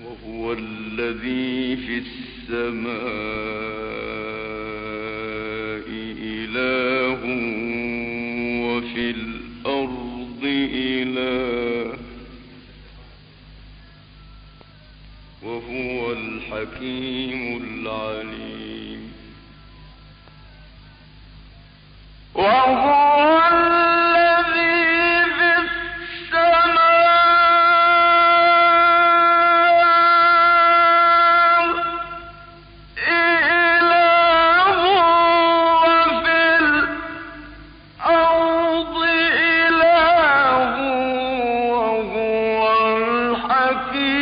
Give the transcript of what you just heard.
وهو الذي في السماء إله وفي الأرض إله وهو الحكيم العليم في